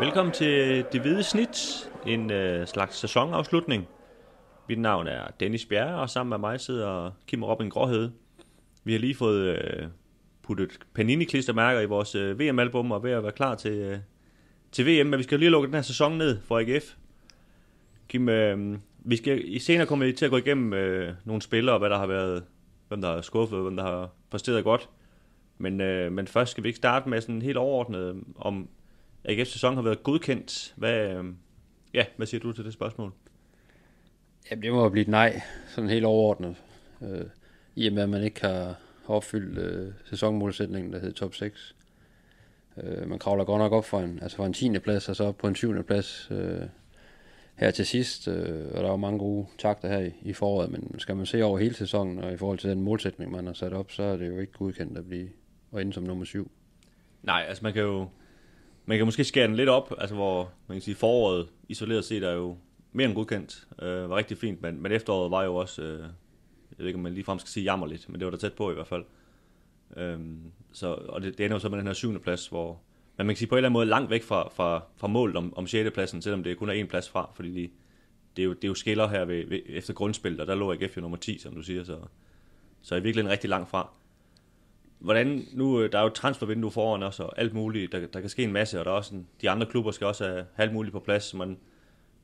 Velkommen til Det Hvide Snit, en øh, slags sæsonafslutning. Mit navn er Dennis Bjerre, og sammen med mig sidder Kim og Robin Gråhed. Vi har lige fået øh, puttet Panini-klistermærker i vores øh, VM-album og er ved at være klar til, øh, til VM, men vi skal lige lukke den her sæson ned for AGF. Kim, øh, vi skal i senere kommer vi til at gå igennem øh, nogle spillere, hvad der har været, hvem der har skuffet, hvem der har præsteret godt. Men, øh, men først skal vi ikke starte med sådan helt overordnet om AGF's sæson har været godkendt. Hvad, øh, ja, hvad siger du til det spørgsmål? Jamen, det må jo blive et nej, sådan helt overordnet. Øh, I og med, at man ikke har opfyldt øh, sæsonmålsætningen, der hedder top 6. Øh, man kravler godt nok op for en, altså for en 10. plads, og så op på en 7. plads øh, her til sidst. Øh, og der var mange gode takter her i, i foråret, men skal man se over hele sæsonen, og i forhold til den målsætning, man har sat op, så er det jo ikke godkendt at blive og ende som nummer 7. Nej, altså man kan jo man kan måske skære den lidt op, altså hvor man kan sige foråret isoleret set er jo mere end godkendt, øh, var rigtig fint, men, men efteråret var jo også, øh, jeg ved ikke om man ligefrem skal sige jammerligt, men det var der tæt på i hvert fald. Øh, så, og det, det ender jo så med den her syvende plads, hvor men man kan sige på en eller anden måde langt væk fra, fra, fra målet om, om 6. pladsen, selvom det kun er en plads fra, fordi de, det, er jo, det er jo skiller her ved, ved, efter grundspillet, og der lå AGF jo nummer 10, som du siger, så, så er i virkeligheden rigtig langt fra hvordan, nu øh, der er jo transfervindue foran også, og alt muligt, der, der kan ske en masse, og der er også en, de andre klubber skal også have, alt muligt på plads, men,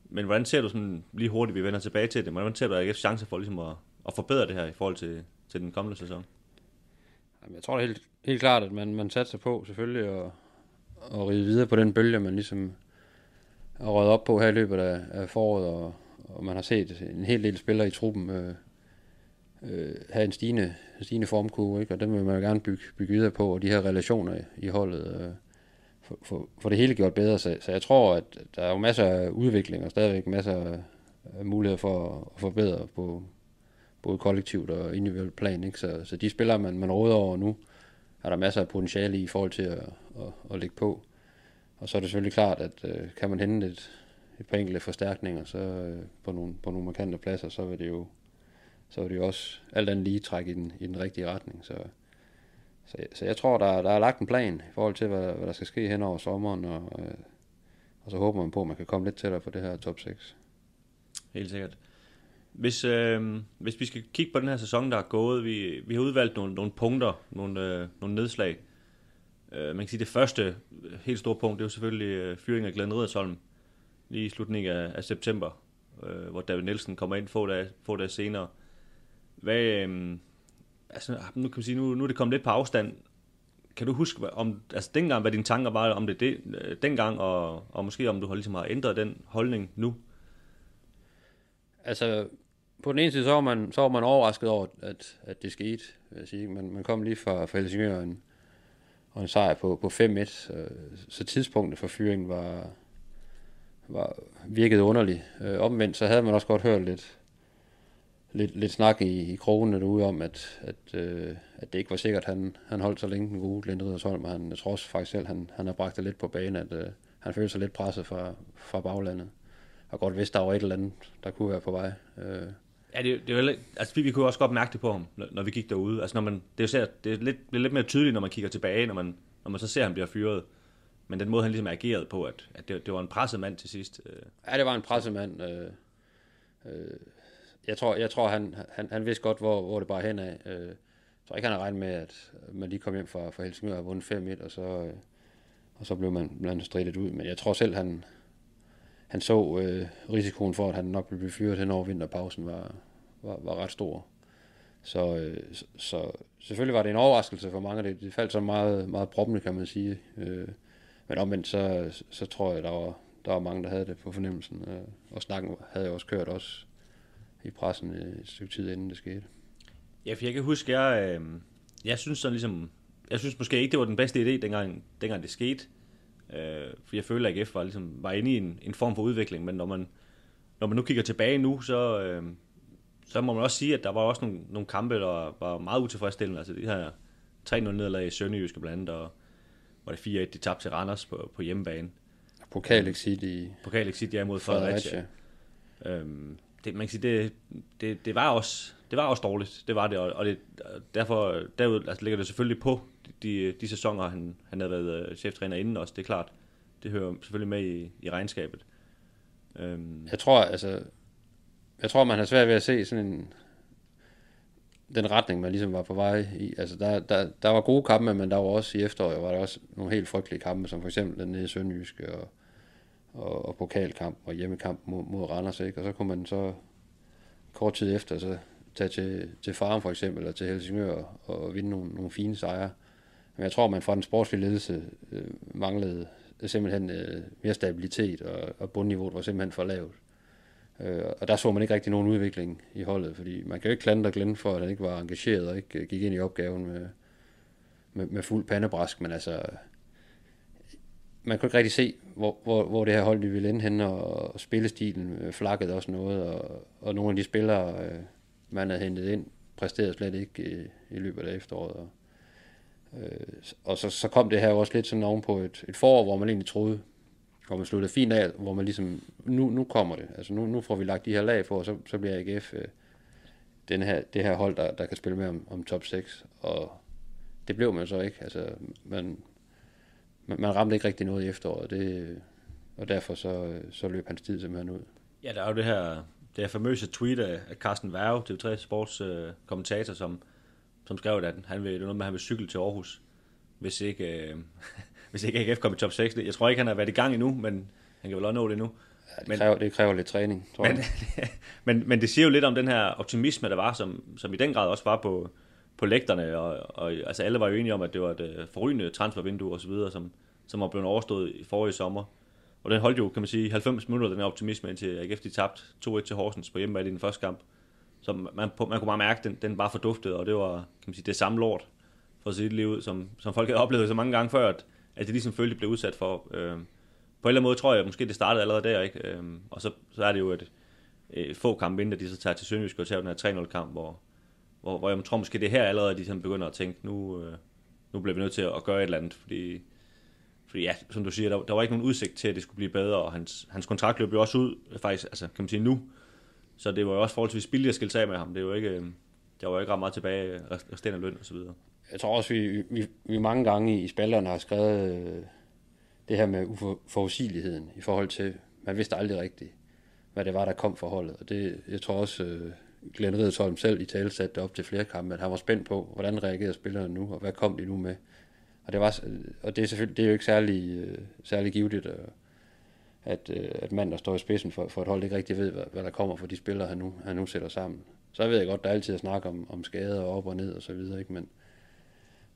men hvordan ser du sådan, lige hurtigt, vi vender tilbage til det, men hvordan ser du AGF's chance for ligesom at, at forbedre det her i forhold til, til den kommende sæson? Jamen, jeg tror det er helt, helt klart, at man, man satser på selvfølgelig at, at ride videre på den bølge, man ligesom har røget op på her i løbet af, af foråret, og, og man har set en hel del spillere i truppen øh, øh, have en stigende, stigende formkurve, ikke? og den vil man jo gerne bygge, bygge videre på, og de her relationer i, holdet, øh, for, for, for det hele gjort bedre. Så, så jeg tror, at der er jo masser af udvikling, og stadigvæk masser af muligheder for at forbedre på både kollektivt og individuelt plan. Ikke? Så, så de spillere, man, man råder over nu, er der masser af potentiale i, i forhold til at, at, at lægge på. Og så er det selvfølgelig klart, at øh, kan man hente et, et par enkelte forstærkninger så, øh, på, nogle, på nogle markante pladser, så vil det jo så vil det jo også alt andet lige trække i den, i den rigtige retning. Så, så, så jeg tror, der, der er lagt en plan i forhold til, hvad, hvad der skal ske hen over sommeren, og, og så håber man på, at man kan komme lidt tættere på det her top 6. Helt sikkert. Hvis, øh, hvis vi skal kigge på den her sæson, der er gået, vi, vi har udvalgt nogle, nogle punkter, nogle, øh, nogle nedslag. Øh, man kan sige, det første helt store punkt, det er jo selvfølgelig øh, fyringen af Glenn Riddersholm, lige i slutningen af, af september, øh, hvor David Nielsen kommer ind få dage, få dage senere. Hvad, øhm, altså, nu kan man sige, nu, nu er det kommet lidt på afstand. Kan du huske, om, altså dengang, hvad dine tanker var om det, det øh, dengang, og, og måske om du har, ligesom har ændret den holdning nu? Altså, på den ene side, så var man, så var man overrasket over, at, at det skete. Vil jeg sige. Man, man kom lige fra, fra Helsingør og en, og en sejr på, på 5-1, så, øh, så tidspunktet for fyringen var, var virkede underligt. Øh, omvendt, så havde man også godt hørt lidt, lidt, lidt snak i, i krogene derude om, at, at, øh, at det ikke var sikkert, at han, han holdt så længe den gode Glenn Riddersholm, og han, jeg tror også faktisk selv, han, han har bragt det lidt på banen, at øh, han følte sig lidt presset fra, fra baglandet. Og godt vidste, der var et eller andet, der kunne være på vej. Øh. Ja, det, det jo, altså, vi, vi kunne også godt mærke det på ham, når, vi gik derude. Altså, når man, det, er jo, det, er lidt, det er lidt mere tydeligt, når man kigger tilbage, når man, når man så ser, at han bliver fyret. Men den måde, han ligesom agerede på, at, at det, det var en presset mand til sidst. Øh. Ja, det var en presset mand. Øh, øh, jeg tror, jeg tror han, han, han vidste godt, hvor, hvor det bare hen af. Øh, jeg tror ikke, han har regnet med, at man lige kom hjem fra, fra Helsingør og vundet 5-1, og så, øh, og så blev man blandt andet stridet ud. Men jeg tror selv, han, han så øh, risikoen for, at han nok ville blive fyret hen over vinterpausen, var, var, var ret stor. Så, øh, så selvfølgelig var det en overraskelse for mange. Det, det faldt så meget, meget proppende, kan man sige. Øh, men omvendt, så, så tror jeg, der var, der var mange, der havde det på fornemmelsen. Øh, og snakken havde jeg også kørt også i pressen et stykke tid inden det skete. Ja, for jeg kan huske, jeg, øh, jeg synes sådan ligesom, jeg synes måske ikke, det var den bedste idé, dengang, dengang det skete. Øh, for jeg føler, at AGF var, ligesom, var inde i en, en form for udvikling, men når man, når man nu kigger tilbage nu, så, øh, så må man også sige, at der var også nogle, nogle kampe, der var meget utilfredsstillende. Altså de her 3-0 nederlag i Sønderjyske blandt andet, og var det 4-1, de tabte til Randers på, på hjemmebane. Pokal Exit i... Pokal Exit, ja, mod Fredericia. Fredericia. Øhm, det, man kan sige, det, det, det, var også, det var også dårligt. Det var det, og, og det, derfor derud, altså, ligger det selvfølgelig på de, de sæsoner, han, han havde været øh, cheftræner inden også. Det er klart, det hører selvfølgelig med i, i regnskabet. Øhm, Jeg tror, altså, jeg tror, man har svært ved at se sådan en, den retning, man ligesom var på vej i. Altså, der, der, der var gode kampe, men der var også i efteråret, var der også nogle helt frygtelige kampe, som for eksempel den nede i Sønderjyske og, og, og pokalkamp og hjemmekamp mod, mod Randers, ikke? Og så kunne man så kort tid efter så tage til, til Farum for eksempel, eller til Helsingør og, og vinde nogle, nogle fine sejre. Men jeg tror, man fra den sportslige ledelse øh, manglede simpelthen øh, mere stabilitet, og, og bundniveauet var simpelthen for lavt. Øh, og der så man ikke rigtig nogen udvikling i holdet, fordi man kan jo ikke klandre Glenn for, at han ikke var engageret og ikke gik ind i opgaven med, med, med fuld pandebrask, men altså, man kunne ikke rigtig se, hvor, hvor, hvor det her hold de ville ende hen, og, og spillestilen øh, flakkede også noget, og, og nogle af de spillere, øh, man havde hentet ind, præsterede slet ikke i, i løbet af efteråret. Og, øh, og så, så kom det her også lidt sådan ovenpå et, et forår, hvor man egentlig troede, hvor man sluttede fint af, hvor man ligesom, nu, nu kommer det, altså nu, nu får vi lagt de her lag på, og så, så bliver AGF øh, den her, det her hold, der, der kan spille med om, om top 6, og det blev man så ikke, altså man, man, man ramte ikke rigtig noget i efteråret, det, og derfor så, så løb hans tid simpelthen ud. Ja, der er jo det her, det her famøse tweet af, Carsten Værge, TV3 Sports øh, kommentator, som, som skrev, at han vil, det var noget med, at han vil cykle til Aarhus, hvis ikke, øh, hvis ikke AGF kommer i top 6. Jeg tror ikke, han har været i gang endnu, men han kan vel også nå det nu. Ja, det, men, kræver, det kræver lidt træning, tror men, jeg. men, men det siger jo lidt om den her optimisme, der var, som, som i den grad også var på, på lægterne, og, og altså alle var jo enige om, at det var et uh, forrygende transfervindue og så videre, som, som var blevet overstået i forrige sommer. Og den holdt jo, kan man sige, 90 minutter, den her optimisme, indtil AGF de tabte 2-1 til Horsens på hjemmebane i den første kamp. Så man, man kunne bare mærke, at den, den bare forduftede, og det var kan man sige, det samme lort, for at sige det lige ud, som, som folk havde oplevet så mange gange før, at, at det ligesom følte blev udsat for. Øh, på en eller anden måde tror jeg, at måske det startede allerede der, ikke? Øh, og så, så er det jo et, øh, få kampe inden, at de så tager til Sønderjysk og tager den her 3-0 kamp, hvor, hvor, hvor jeg tror måske det er her allerede, at de sådan begynder at tænke, nu, øh, nu bliver vi nødt til at gøre et eller andet, fordi fordi ja, som du siger, der, der var ikke nogen udsigt til, at det skulle blive bedre, og hans, hans kontrakt løb jo også ud, faktisk, altså kan man sige nu, så det var jo også forholdsvis billigt at skille af med ham. Det var ikke, øh, der var ikke ret meget tilbage, resterende løn og så videre. Jeg tror også, vi, vi, vi mange gange i spillerne har skrevet øh, det her med uforudsigeligheden i forhold til, man vidste aldrig rigtigt, hvad det var, der kom for holdet. Og det, jeg tror også, øh, Glenn Riddersholm selv i tale satte det op til flere kampe, at han var spændt på, hvordan reagerede spillerne nu, og hvad kom de nu med. Og det, var, og det er selvfølgelig det er jo ikke særlig, øh, særlig givetigt, at, at, øh, at mand, der står i spidsen for, for et hold, ikke rigtig ved, hvad, hvad der kommer for de spillere, han nu, han nu sætter sammen. Så ved jeg godt, der er altid at snakke om, om skader og op og ned og så videre, ikke? Men,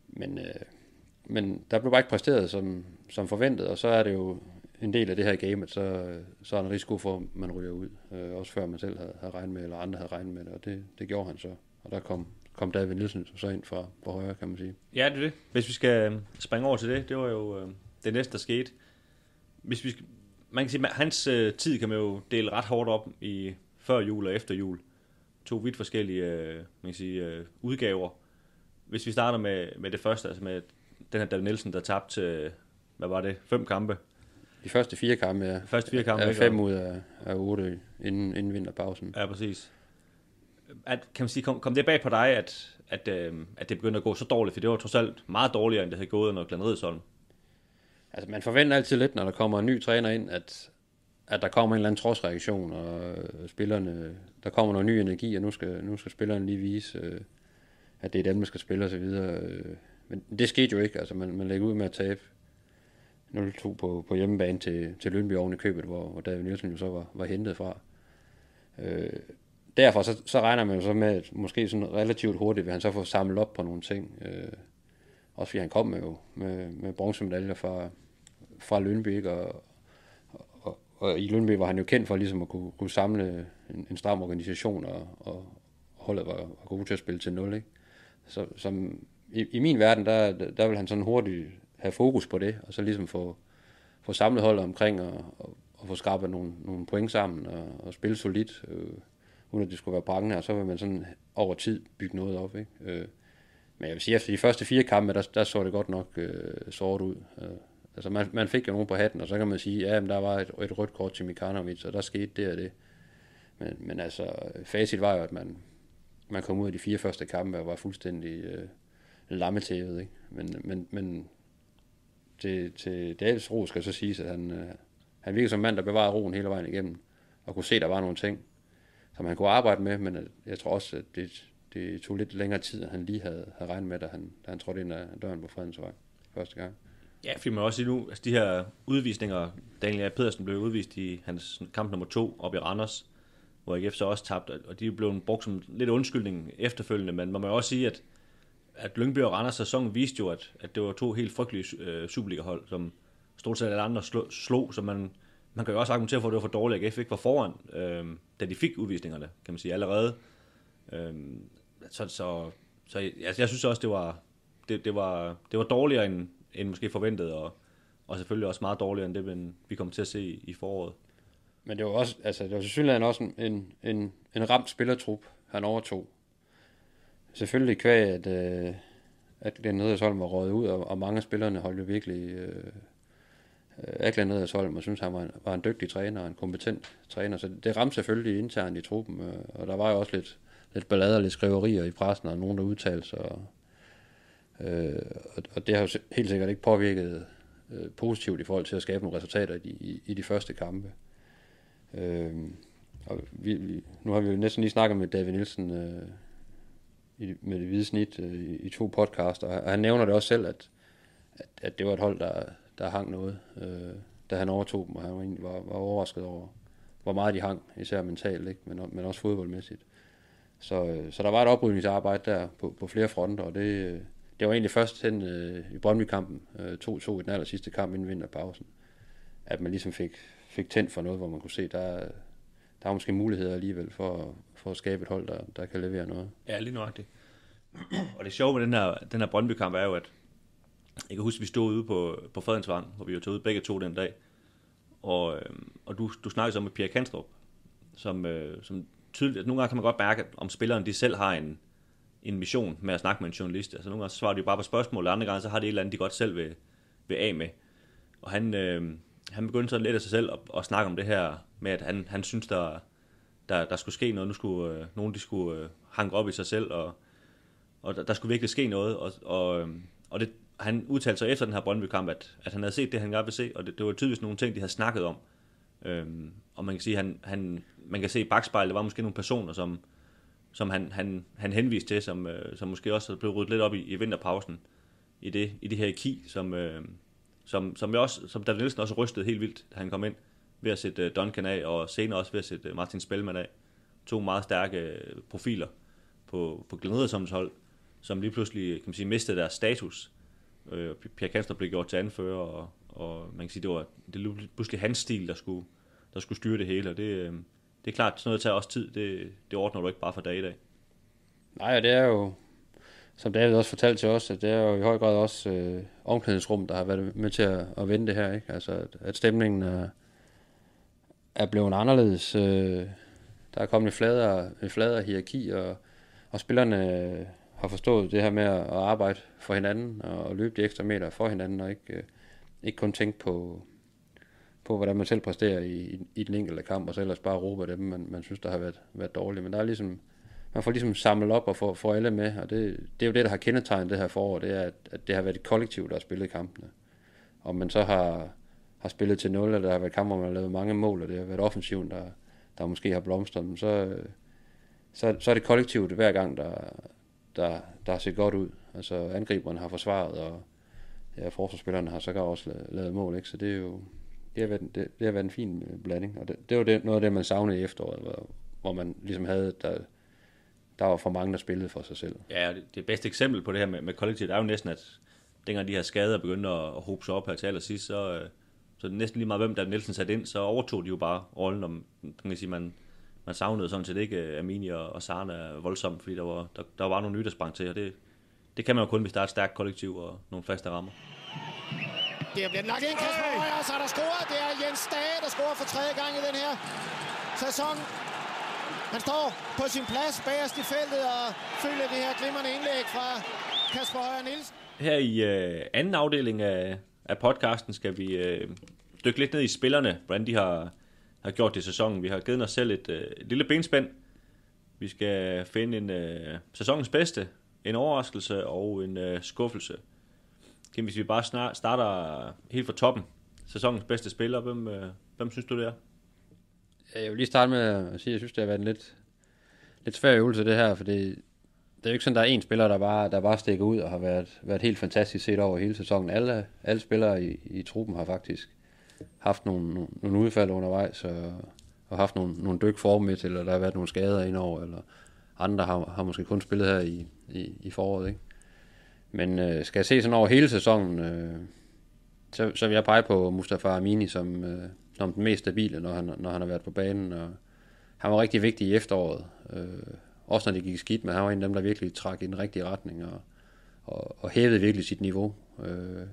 men, øh, men der blev bare ikke præsteret som, som forventet, og så er det jo en del af det her game, så, så er der en risiko for, at man ryger ud. Øh, også før man selv havde, havde regnet med, eller andre havde regnet med det, og det, det gjorde han så. Og der kom, kom David Nielsen så ind fra, fra højre, kan man sige. Ja, det er det. Hvis vi skal øh, springe over til det, det var jo øh, det næste, der skete. Hvis vi skal, man kan sige, at hans øh, tid kan man jo dele ret hårdt op i før jul og efter jul. To vidt forskellige øh, man kan sige, øh, udgaver. Hvis vi starter med, med det første, altså med den her David Nielsen, der tabte, øh, hvad var det, fem kampe? De første fire kampe, ja. De første fire kampe, ja, fem ud af, af otte inden, inden vinterpausen. Ja, præcis. At, kan man sige, kom, kom det bag på dig, at, at, øh, at det begyndte at gå så dårligt? For det var trods alt meget dårligere, end det havde gået under Glenn Ridsholm. Altså, man forventer altid lidt, når der kommer en ny træner ind, at, at der kommer en eller anden trodsreaktion, og spillerne, der kommer noget ny energi, og nu skal, nu skal spillerne lige vise, øh, at det er dem, der skal spille osv. Men det skete jo ikke. Altså, man, man lægger ud med at tabe 0-2 på, på hjemmebane til, til Lønby oven i købet, hvor, hvor David Nielsen jo så var, var hentet fra. Øh, derfor så, så regner man jo så med, at måske sådan relativt hurtigt vil han så få samlet op på nogle ting. Øh, også fordi han kom med, jo, med, med bronzemedaljer fra, fra Lønby, ikke? Og, og, og, i Lønby var han jo kendt for ligesom at kunne, kunne samle en, en stram organisation, og, og holdet var, var gode til at spille til 0, ikke? Så, som, i, i min verden, der, der vil han sådan hurtigt have fokus på det, og så ligesom få, få samlet holdet omkring, og, og, og få skrabet nogle, nogle point sammen, og, og spille solidt, øh, uden at det skulle være prangende, og så vil man sådan over tid bygge noget op, ikke? Øh, men jeg vil sige, efter de første fire kampe, der, der så det godt nok øh, sort ud. Øh, altså man, man fik jo nogen på hatten, og så kan man sige, ja, men der var et, et rødt kort til Mikanovic, og der skete det og det. Men, men altså, facit var jo, at man, man kom ud af de fire første kampe og var fuldstændig øh, lammetævet, ikke? Men, men, men til, til Davids ro skal så siges, at han, øh, han virker som en mand, der bevarer roen hele vejen igennem, og kunne se, at der var nogle ting, som han kunne arbejde med, men jeg tror også, at det, det tog lidt længere tid, end han lige havde, havde regnet med, da han, da han trådte ind ad døren på Fredensvej første gang. Ja, fordi man også sige nu, altså de her udvisninger, Daniel A. Pedersen blev udvist i hans kamp nummer to op i Randers, hvor AGF så også tabte, og de blev brugt som lidt undskyldning efterfølgende, men man må jo også sige, at, at Lyngby og Randers sæson viste jo, at, at det var to helt frygtelige øh, Superliga-hold, som stort set alle andre slog, slog så man, man kan jo også argumentere for, at det var for dårligt, at AGF ikke var foran, øh, da de fik udvisningerne, kan man sige, allerede. Øh, så, så, så jeg, jeg synes også, det var, det, det var, det var dårligere end, end måske forventet, og, og selvfølgelig også meget dårligere end det, vi kommer til at se i, foråret. Men det var også, altså det var selvfølgelig også en, en, en, en ramt spillertrup, han overtog. Selvfølgelig kvæg, at, øh, at Glenn Nedersholm var røget ud, og, og mange af spillerne holdt jo virkelig øh, øh af Glenn Nedersholm, og synes han var en, var en dygtig træner og en kompetent træner. Så det ramte selvfølgelig internt i truppen, øh, og der var jo også lidt, lidt ballader lidt skriverier i pressen, og nogen, der udtalte sig. Og, øh, og det har jo helt sikkert ikke påvirket øh, positivt i forhold til at skabe nogle resultater i, i, i de første kampe. Øh, og vi, vi, nu har vi jo næsten lige snakket med David Nielsen øh, i, med det hvide snit øh, i, i to podcaster, og han nævner det også selv, at, at, at det var et hold, der, der hang noget, øh, da han overtog dem, og han var, egentlig, var, var overrasket over, hvor meget de hang, især mentalt, ikke? Men, men også fodboldmæssigt. Så, øh, så der var et oprydningsarbejde der på, på flere fronter, og det, øh, det var egentlig først hen øh, i Brøndby-kampen, øh, 2-2 i den aller sidste kamp inden vinterpausen, at man ligesom fik, fik tændt for noget, hvor man kunne se, der, der er måske muligheder alligevel for, for at skabe et hold, der, der kan levere noget. Ja, lige nøjagtigt. og det sjove med den her, den her Brøndby-kamp er jo, at jeg kan huske, at vi stod ude på, på Fredensvang, hvor vi jo tog ud begge to den dag, og, øhm, og du, du snakkede så med Pierre Kanstrup, som, øh, som tydeligt, at nogle gange kan man godt mærke, om spilleren de selv har en, en mission med at snakke med en journalist. Altså nogle gange så svarer de bare på spørgsmål, og andre gange så har de et eller andet, de godt selv vil, vil af med. Og han, øh, han begyndte så lidt af sig selv at, at snakke om det her med, at han, han synes, der, der, der skulle ske noget. Nu skulle øh, nogen, de skulle øh, hanke op i sig selv, og, og der, der skulle virkelig ske noget. Og, og, øhm, og det, han udtalte sig efter den her Brøndby-kamp, at, at han havde set det, han gerne ville se, og det, det var tydeligvis nogle ting, de havde snakket om. Øhm, og man kan sige, han, han, man kan se i bagspejlet, der var måske nogle personer, som, som han, han, han henviste til, som, øh, som måske også blev ryddet lidt op i, i vinterpausen, i det, i det her ki, som, øh, som, som, jeg også, som David Nielsen også rystede helt vildt, da han kom ind, ved at sætte øh, Duncan af, og senere også ved at sætte øh, Martin Spellman af. To meget stærke øh, profiler på, på Glenn hold, som lige pludselig kan man sige, mistede deres status. Øh, Pierre Kaster blev gjort til anfører, og, og man kan sige, det var det pludselig hans stil, der skulle, der skulle styre det hele, og det, øh, det er klart, sådan noget tager også tid. Det, det ordner du ikke bare fra dag i dag. Nej, og det er jo, som David også fortalte til os, at det er jo i høj grad også øh, omklædningsrum, der har været med til at, at vende det her. Ikke? Altså, at, at stemningen er, er blevet anderledes. Øh, der er kommet et fladere, et fladere hierarki, og, og spillerne øh, har forstået det her med at, arbejde for hinanden, og løbe de ekstra meter for hinanden, og ikke, øh, ikke kun tænke på, på, hvordan man selv præsterer i, i, i den enkelte kamp, og så ellers bare råbe dem, man, man synes, der har været, været dårligt. Men der er ligesom, man får ligesom samlet op og får, får alle med, og det, det er jo det, der har kendetegnet det her forår, det er, at, at det har været et kollektiv, der har spillet kampene. Om man så har, har spillet til 0, eller der har været kampe, hvor man har lavet mange mål, og det har været offensiven, der, der måske har blomstret, men så, så, så er det kollektivt hver gang, der, der, der har set godt ud. Altså angriberne har forsvaret, og ja, forsvarsspillerne har så også lavet, lavet mål, ikke? så det er jo, det har været, det, det har været en fin blanding, og det, det var det, noget af det, man savnede i efteråret, hvor, hvor man ligesom havde, der, der var for mange, der spillede for sig selv. Ja, det, det bedste eksempel på det her med, med kollektivt er jo næsten, at dengang de her skader begyndte at, at hobe sig op her til allersidst, så, øh, så næsten lige meget, hvem der Nielsen satte ind, så overtog de jo bare rollen, om, man kan sige, man, man savnede sådan set ikke øh, Amini og, og Sarna voldsomt, fordi der var, der, der var nogle nye, der sprang til, og det, det kan man jo kun, hvis der er et stærkt kollektiv og nogle faste rammer. Det bliver lagt ind, Kasper Højer, så er der scoret. Det er Jens Dage, der scorer for tredje gang i den her sæson. Han står på sin plads bagerst i feltet og følger det her glimrende indlæg fra Kasper Højer Nielsen. Her i øh, anden afdeling af, af podcasten skal vi øh, dykke lidt ned i spillerne, hvordan de har, har gjort det i sæsonen. Vi har givet os selv et, øh, et lille benspænd. Vi skal finde en øh, sæsonens bedste, en overraskelse og en øh, skuffelse. Kim, hvis vi bare snart starter helt fra toppen, sæsonens bedste spiller, hvem, øh, hvem synes du det er? Jeg vil lige starte med at sige, at jeg synes, det har været en lidt, lidt svær øvelse det her, fordi det er jo ikke sådan, der er en spiller, der bare, der bare stikker ud og har været, været helt fantastisk set over hele sæsonen. Alle, alle spillere i, i truppen har faktisk haft nogle, nogle, udfald undervejs, og, og haft nogle, nogle dyk formæt, eller der har været nogle skader indover, eller andre har, har måske kun spillet her i, i, i foråret. Ikke? Men øh, skal jeg se sådan over hele sæsonen, øh, så, så vil jeg pege på Mustafa Amini som, øh, som den mest stabile, når han, når han har været på banen. Og han var rigtig vigtig i efteråret. Øh, også når det gik skidt, men han var en af dem, der virkelig trak i den rigtige retning og, og, og hævede virkelig sit niveau. Øh,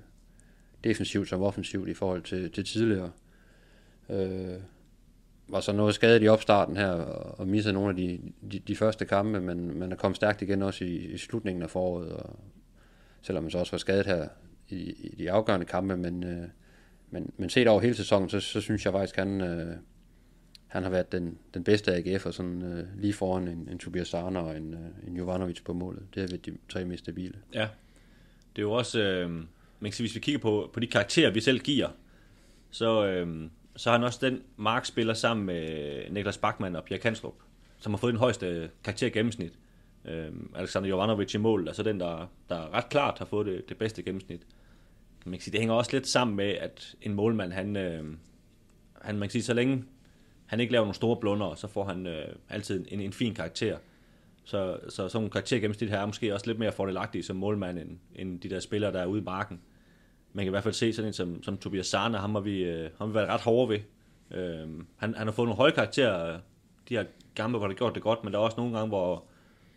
defensivt som offensivt i forhold til, til tidligere. Øh, var så noget skadet i opstarten her, og missede nogle af de, de, de første kampe, men man er kommet stærkt igen også i, i slutningen af foråret, og selvom man så også var skadet her i, i de afgørende kampe, men, øh, men, men set over hele sæsonen, så, så synes jeg faktisk, at han, øh, han har været den, den bedste AGF, og sådan øh, lige foran en, en Tobias Sarner og en, øh, en Jovanovic på målet. Det har været de tre mest stabile. Ja, det er jo også, øh, man kan sige, hvis vi kigger på, på de karakterer, vi selv giver, så, øh, så har han også den markspiller sammen med Niklas Bachmann og Pierre Kanstrup, som har fået den højeste karakter gennemsnit. Øh, Alexander Jovanovic i mål, altså den, der, der ret klart har fået det, det bedste gennemsnit. Man kan sige, det hænger også lidt sammen med, at en målmand, han, øh, han man kan sige, så længe han ikke laver nogle store blunder, så får han øh, altid en, en fin karakter. Så, så sådan en karaktergennemsnit her er måske også lidt mere fordelagtige som målmand, end, end de der spillere, der er ude i marken. Man kan i hvert fald se sådan en som, som Tobias Sarne, ham har vi, øh, ham har vi været ret hårde ved. Øh, han, han har fået nogle høje karakterer, de her gamle, hvor det gjort det godt, men der er også nogle gange, hvor,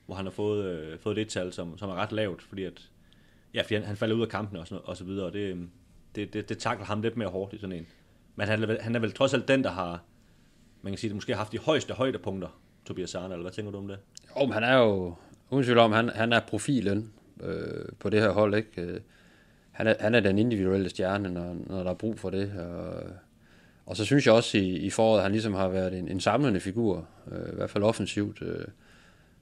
hvor han har fået, øh, fået det tal, som, som er ret lavt, fordi at, ja, fordi han, han falder ud af kampen og, sådan, og så videre, og det, øhm, det, det, det takler ham lidt mere hårdt i sådan en. Men han han er vel trods alt den, der har, man kan sige, det måske har haft de højeste højdepunkter, Tobias Arne, eller hvad tænker du om det? Jo, men han er jo, uden tvivl om, han, han er profilen øh, på det her hold, ikke? Øh, han er, han er den individuelle stjerne, når, når der er brug for det, og, og så synes jeg også i, i foråret, at han ligesom har været en, en samlende figur, øh, i hvert fald offensivt, øh,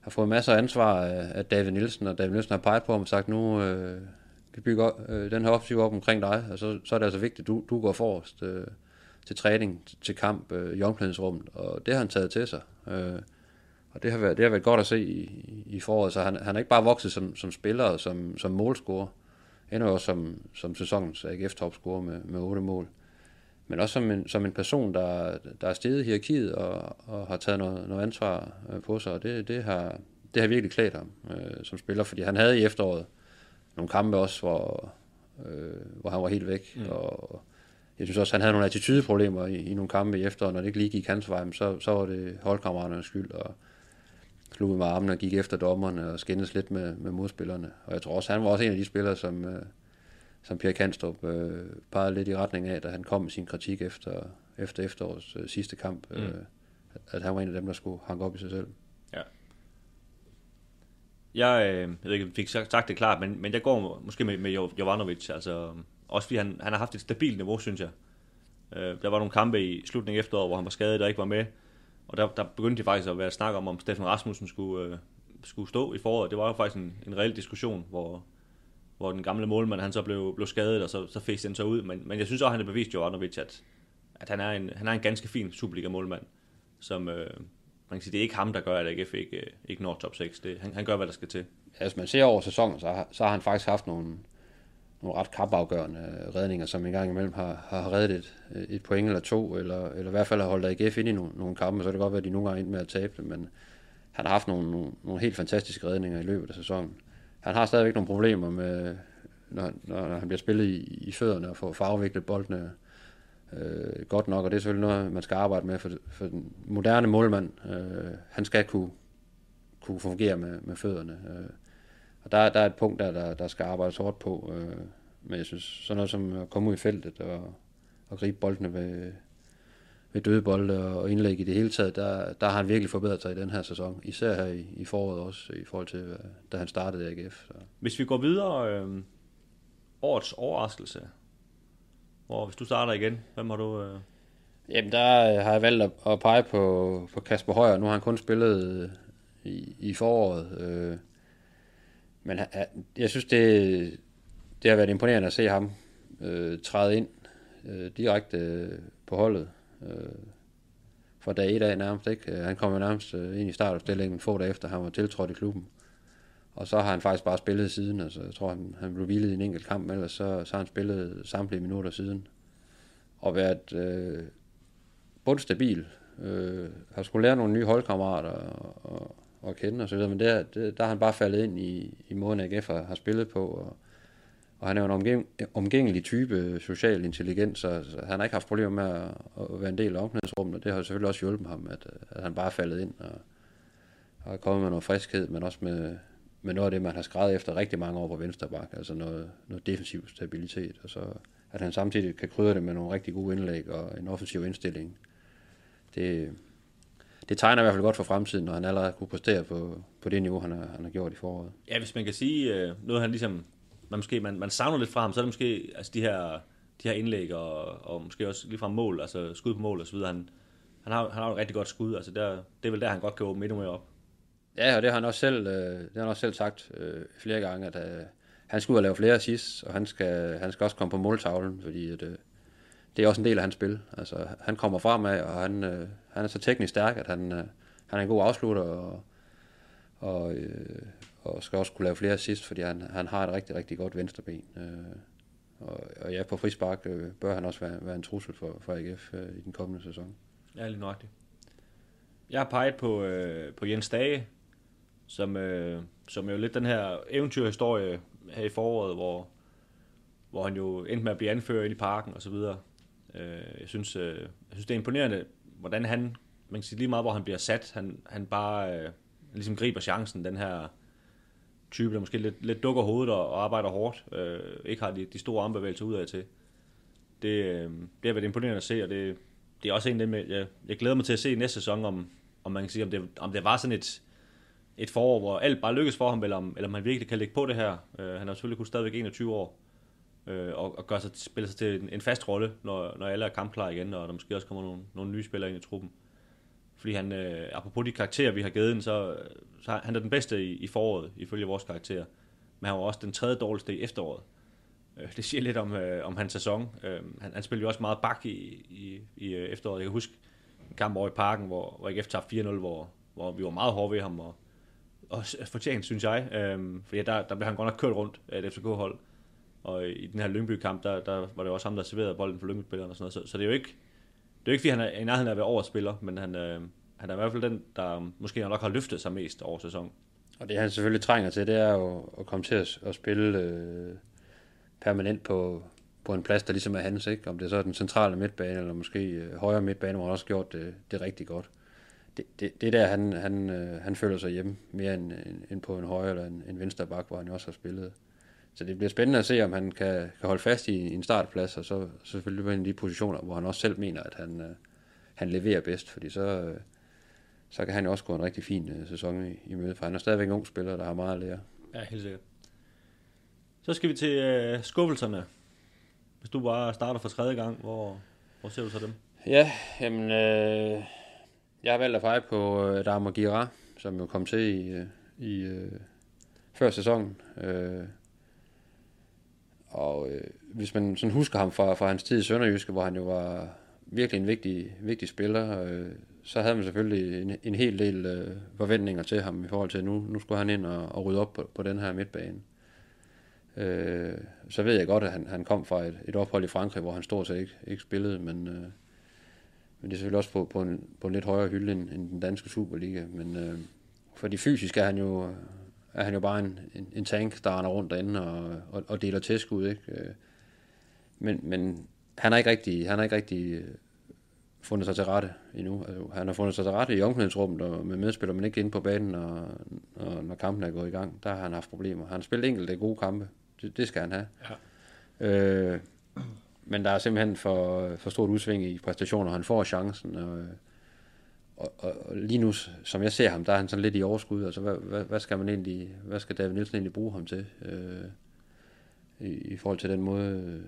har fået masser af ansvar af David Nielsen, og David Nielsen har peget på ham og sagt, nu øh, vi bygger øh, den her offensiv op omkring dig, og så, så er det altså vigtigt, at du, du går forrest. Øh, til træning, til kamp øh, i omklædningsrummet, og det har han taget til sig. Øh, og det har, været, det har været godt at se i, i foråret, så han, han er ikke bare vokset som, som spiller og som, som målscorer, endnu også som, som sæsonens AGF-topscorer med, med 8 mål, men også som en, som en person, der, der er steget i hierarkiet og, og har taget noget, noget ansvar øh, på sig, og det, det, har, det har virkelig klædt ham øh, som spiller, fordi han havde i efteråret nogle kampe også, hvor, øh, hvor han var helt væk, mm. og jeg synes også, han havde nogle attitudeproblemer i, i nogle kampe i efteråret, når det ikke lige gik hans vej, så, så var det holdkammeraternes skyld, og slog med armene og gik efter dommerne og skændes lidt med, med modspillerne. Og jeg tror også, han var også en af de spillere, som, øh, som Pierre Kanstrup øh, pegede lidt i retning af, da han kom med sin kritik efter, efter efterårets øh, sidste kamp, øh, mm. at, at han var en af dem, der skulle hanke op i sig selv. Ja. Jeg, øh, jeg ved ikke, fik sagt det klart, men, men jeg går måske med, med Jovanovic, altså også fordi han, han har haft et stabilt niveau, synes jeg. Øh, der var nogle kampe i slutningen af efteråret, hvor han var skadet og ikke var med. Og der, der begyndte de faktisk at være snak om, om Steffen Rasmussen skulle, øh, skulle stå i foråret. Det var jo faktisk en, en reel diskussion, hvor, hvor den gamle målmand han så blev, blev skadet, og så, så fik den så ud. Men, men jeg synes også, han har bevist Jovanovic, at, at han, er en, han er en ganske fin Superliga-målmand, som øh, man kan sige, det er ikke ham, der gør, at AGF ikke, øh, ikke når top 6. Det, han, han gør, hvad der skal til. Ja, hvis man ser over sæsonen, så har, så har han faktisk haft nogle, nogle ret kampafgørende øh, redninger, som en gang imellem har, har reddet et, øh, et point eller to, eller, eller i hvert fald har holdt AGF ind i nogle, nogle kampe, så kan det godt være, at de nogle gange endte med at tabe det, men han har haft nogle, nogle, nogle helt fantastiske redninger i løbet af sæsonen. Han har stadigvæk nogle problemer med, når, når han bliver spillet i, i fødderne og får farveviklet boldene øh, godt nok, og det er selvfølgelig noget, man skal arbejde med, for, for den moderne målmand, øh, han skal kunne, kunne fungere med, med fødderne. Øh, og der, der er et punkt, der, der, der skal arbejdes hårdt på. Øh, men jeg synes, sådan noget som at komme ud i feltet og, og gribe boldene ved, ved døde bolde og indlæg i det hele taget, der, der har han virkelig forbedret sig i den her sæson. Især her i, i foråret også, i forhold til, øh, da han startede i AGF. Så. Hvis vi går videre, øh, årets overraskelse. Hvor, hvis du starter igen, hvem har du... Øh... Jamen, der har jeg valgt at, at pege på, på Kasper Højer. Nu har han kun spillet i, i foråret. Øh, men jeg synes, det, det har været imponerende at se ham øh, træde ind øh, direkte øh, på holdet. Øh, fra dag 1 af nærmest. Ikke? Øh, han kom jo nærmest øh, ind i startopstillingen få dage efter, han var tiltrådt i klubben. Og så har han faktisk bare spillet siden. Altså, jeg tror, han, han blev hvilet i en enkelt kamp, ellers så, så har han spillet samtlige minutter siden. Og været øh, bundstabil. Øh, har skulle lære nogle nye holdkammerater og, og, at kende og så videre, men der, det, der har han bare faldet ind i, i måden AGF har, har spillet på, og, og han er jo en omgæng, omgængelig type social intelligens, så, så han har ikke haft problemer med at, at være en del af omklædningsrummet, og det har selvfølgelig også hjulpet ham, at, at han bare er faldet ind og, og er kommet med noget friskhed, men også med, med noget af det, man har skrevet efter rigtig mange år på venstre bak, altså noget, noget defensiv stabilitet, og så at han samtidig kan krydre det med nogle rigtig gode indlæg og en offensiv indstilling. Det, det tegner i hvert fald godt for fremtiden, når han allerede kunne præstere på, på det niveau, han har, han har gjort i foråret. Ja, hvis man kan sige øh, noget, han ligesom, man, måske, man, man savner lidt fra ham, så er det måske altså de her, de her indlæg og, og måske også lige fra mål, altså skud på mål og så videre. Han, han har, han har et rigtig godt skud, altså der, det er vel der, han godt kan åbne endnu mere op. Ja, og det har han også selv, øh, det har han også selv sagt øh, flere gange, at øh, han og lave flere assists, og han skal, han skal også komme på måltavlen, fordi at, øh, det er også en del af hans spil. Altså, han kommer fremad, og han, øh, han er så teknisk stærk, at han, øh, han er en god afslutter, og, og, øh, og skal også kunne lave flere assist, fordi han, han har et rigtig, rigtig godt venstreben. Øh, og, og ja, på frispark øh, bør han også være, være en trussel for, for AGF øh, i den kommende sæson. Ja, lige nøjagtigt. Jeg har peget på, øh, på Jens Dage, som, øh, som jo lidt den her eventyrhistorie her i foråret, hvor, hvor han jo endte med at blive anført ind i parken og så videre. Øh, jeg, synes, øh, jeg synes, det er imponerende, hvordan han, man kan sige lige meget, hvor han bliver sat, han, han bare øh, ligesom griber chancen, den her type, der måske lidt, lidt dukker hovedet og, og arbejder hårdt, øh, ikke har de, de store armbevægelser ud af til. Det, øh, det har været imponerende at se, og det, det er også en af dem, jeg, jeg glæder mig til at se næste sæson, om, om man kan sige, om det, om det var sådan et, et forår, hvor alt bare lykkes for ham, eller om, eller om han virkelig kan lægge på det her. Øh, han har selvfølgelig kun stadigvæk 21 år, øh, og, og gør sig, spiller sig til en, en fast rolle, når, når alle er kampklar igen, og der måske også kommer nogle, nogle nye spillere ind i truppen. Fordi han, øh, apropos de karakterer, vi har givet den, så, så han er den bedste i, i foråret, ifølge vores karakterer. Men han var også den tredje dårligste i efteråret. Øh, det siger lidt om, øh, om hans sæson. Øh, han, han spillede jo også meget bak i, i, i øh, efteråret. Jeg kan huske en kamp over i parken, hvor, hvor IKF tabte 4-0, hvor, hvor vi var meget hårde ved ham, og, og fortjent, synes jeg. Øh, fordi der, der blev han godt nok kørt rundt af et FCK-hold. Og i den her Lyngby-kamp, der, der var det også ham, der serverede bolden for Lyngby-spilleren og sådan noget. Så, så det er jo ikke, det er jo ikke, fordi han er i nærheden af at være overspiller, men han, øh, han er i hvert fald den, der måske nok har løftet sig mest over sæsonen. Og det han selvfølgelig trænger til, det er jo at komme til at, at spille øh, permanent på, på en plads, der ligesom er hans, ikke? Om det er så den centrale midtbane, eller måske øh, højre midtbane, hvor han også gjort det, det rigtig godt. Det, det, det er der, han, han, øh, han føler sig hjemme, mere end, end på en højre eller en, en venstre bak, hvor han også har spillet. Så det bliver spændende at se, om han kan, kan holde fast i, en startplads, og så selvfølgelig på en af de positioner, hvor han også selv mener, at han, øh, han leverer bedst, fordi så, øh, så kan han jo også gå en rigtig fin øh, sæson i, i møde, for han er stadigvæk en ung spiller, der har meget at lære. Ja, helt sikkert. Så skal vi til øh, skuffelserne. Hvis du bare starter for tredje gang, hvor, hvor ser du så dem? Ja, jamen, øh, jeg har valgt at pege på øh, Damo Gira, som jo kom til i, øh, i øh, før sæsonen. Øh, og øh, hvis man sådan husker ham fra, fra hans tid i Sønderjyske, hvor han jo var virkelig en vigtig, vigtig spiller, øh, så havde man selvfølgelig en, en hel del øh, forventninger til ham i forhold til, at nu, nu skulle han ind og, og rydde op på, på den her midtbane. Øh, så ved jeg godt, at han, han kom fra et, et ophold i Frankrig, hvor han stort set ikke, ikke spillede, men, øh, men det er selvfølgelig også på, på, en, på en lidt højere hylde end, end den danske Superliga. Men øh, for de fysiske er han jo, er han jo bare en, en, en tank, der render rundt derinde og, og, og deler tilskud. Ikke? Øh, men, men han har ikke rigtig, han har ikke rigtig øh, fundet sig til rette endnu. Altså, han har fundet sig til rette i omklædningsrummet og med medspiller, men ikke inde på banen, når, når, når kampen er gået i gang. Der har han haft problemer. Han har spillet enkelte gode kampe. Det, det skal han have. Ja. Øh, men der er simpelthen for, for stort udsving i præstationer. Han får chancen, og, og, og, lige nu, som jeg ser ham, der er han sådan lidt i overskud. Altså, hvad, hvad, hvad skal man egentlig, hvad skal David Nielsen egentlig bruge ham til, øh, i, i forhold til den måde,